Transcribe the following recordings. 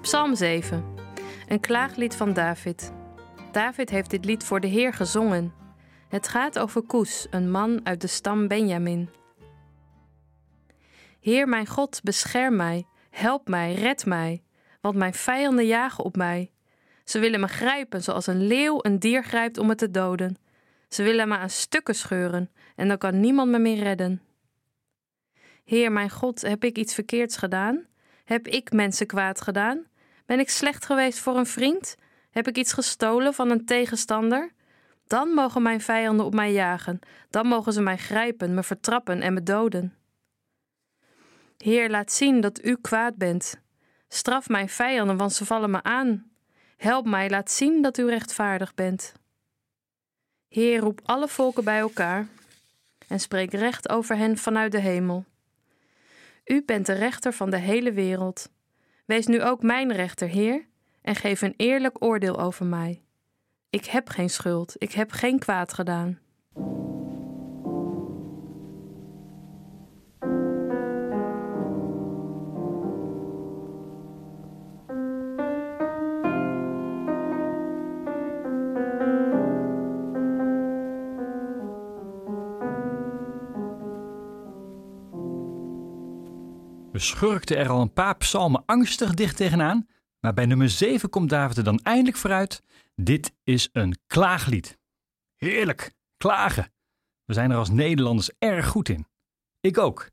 Psalm 7. Een klaaglied van David. David heeft dit lied voor de Heer gezongen. Het gaat over Koes, een man uit de stam Benjamin. Heer mijn God, bescherm mij, help mij, red mij, want mijn vijanden jagen op mij. Ze willen me grijpen zoals een leeuw een dier grijpt om me te doden. Ze willen me aan stukken scheuren en dan kan niemand me meer redden. Heer mijn God, heb ik iets verkeerds gedaan? Heb ik mensen kwaad gedaan? Ben ik slecht geweest voor een vriend? Heb ik iets gestolen van een tegenstander? Dan mogen mijn vijanden op mij jagen, dan mogen ze mij grijpen, me vertrappen en me doden. Heer, laat zien dat u kwaad bent. Straf mijn vijanden, want ze vallen me aan. Help mij, laat zien dat u rechtvaardig bent. Heer, roep alle volken bij elkaar en spreek recht over hen vanuit de hemel. U bent de rechter van de hele wereld. Wees nu ook mijn rechter, Heer, en geef een eerlijk oordeel over mij. Ik heb geen schuld, ik heb geen kwaad gedaan. We schurkten er al een paar psalmen angstig dicht tegenaan, maar bij nummer 7 komt David er dan eindelijk vooruit. Dit is een klaaglied. Heerlijk, klagen. We zijn er als Nederlanders erg goed in. Ik ook.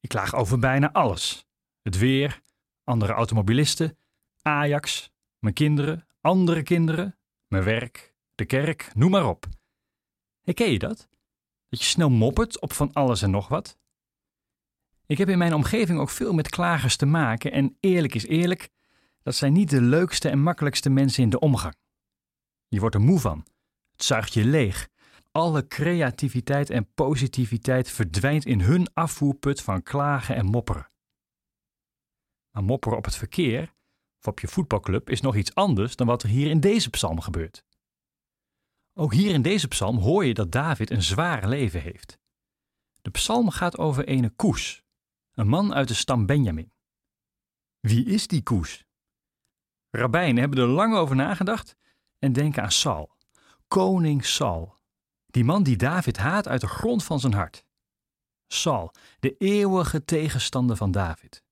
Ik klaag over bijna alles. Het weer, andere automobilisten, Ajax, mijn kinderen, andere kinderen, mijn werk, de kerk, noem maar op. Herken je dat? Dat je snel moppert op van alles en nog wat? Ik heb in mijn omgeving ook veel met klagers te maken en eerlijk is eerlijk, dat zijn niet de leukste en makkelijkste mensen in de omgang. Je wordt er moe van. Het zuigt je leeg. Alle creativiteit en positiviteit verdwijnt in hun afvoerput van klagen en mopperen. Maar mopperen op het verkeer of op je voetbalclub is nog iets anders dan wat er hier in deze psalm gebeurt. Ook hier in deze psalm hoor je dat David een zwaar leven heeft. De psalm gaat over ene koes, een man uit de stam Benjamin. Wie is die koes? Rabbijnen hebben er lang over nagedacht en denken aan Saul, koning Saul, die man die David haat uit de grond van zijn hart. Saul, de eeuwige tegenstander van David.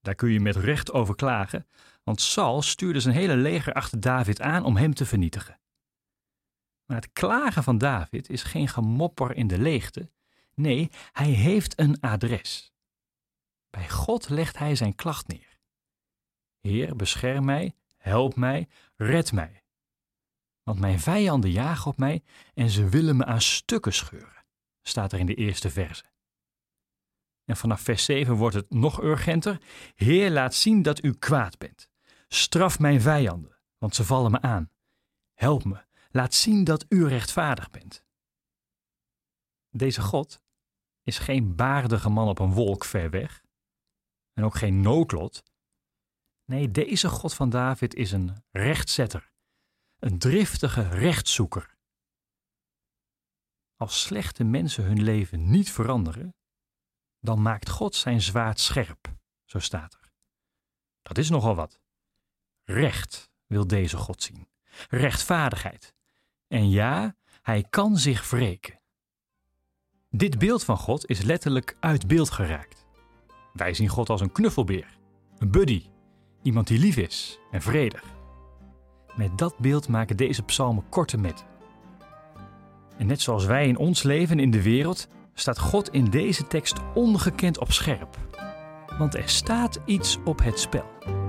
Daar kun je met recht over klagen, want Saul stuurde zijn hele leger achter David aan om hem te vernietigen. Maar het klagen van David is geen gemopper in de leegte. Nee, hij heeft een adres. Bij God legt hij zijn klacht neer. Heer, bescherm mij, help mij, red mij. Want mijn vijanden jagen op mij en ze willen me aan stukken scheuren, staat er in de eerste verse. En vanaf vers 7 wordt het nog urgenter. Heer, laat zien dat u kwaad bent. Straf mijn vijanden, want ze vallen me aan. Help me, laat zien dat u rechtvaardig bent. Deze God is geen baardige man op een wolk ver weg en ook geen noodlot. Nee, deze God van David is een rechtzetter, een driftige rechtszoeker. Als slechte mensen hun leven niet veranderen, dan maakt God zijn zwaard scherp, zo staat er. Dat is nogal wat. Recht wil deze God zien, rechtvaardigheid. En ja, hij kan zich wreken. Dit beeld van God is letterlijk uit beeld geraakt. Wij zien God als een knuffelbeer, een buddy, iemand die lief is en vredig. Met dat beeld maken deze psalmen korte metten. En net zoals wij in ons leven in de wereld, staat God in deze tekst ongekend op scherp. Want er staat iets op het spel.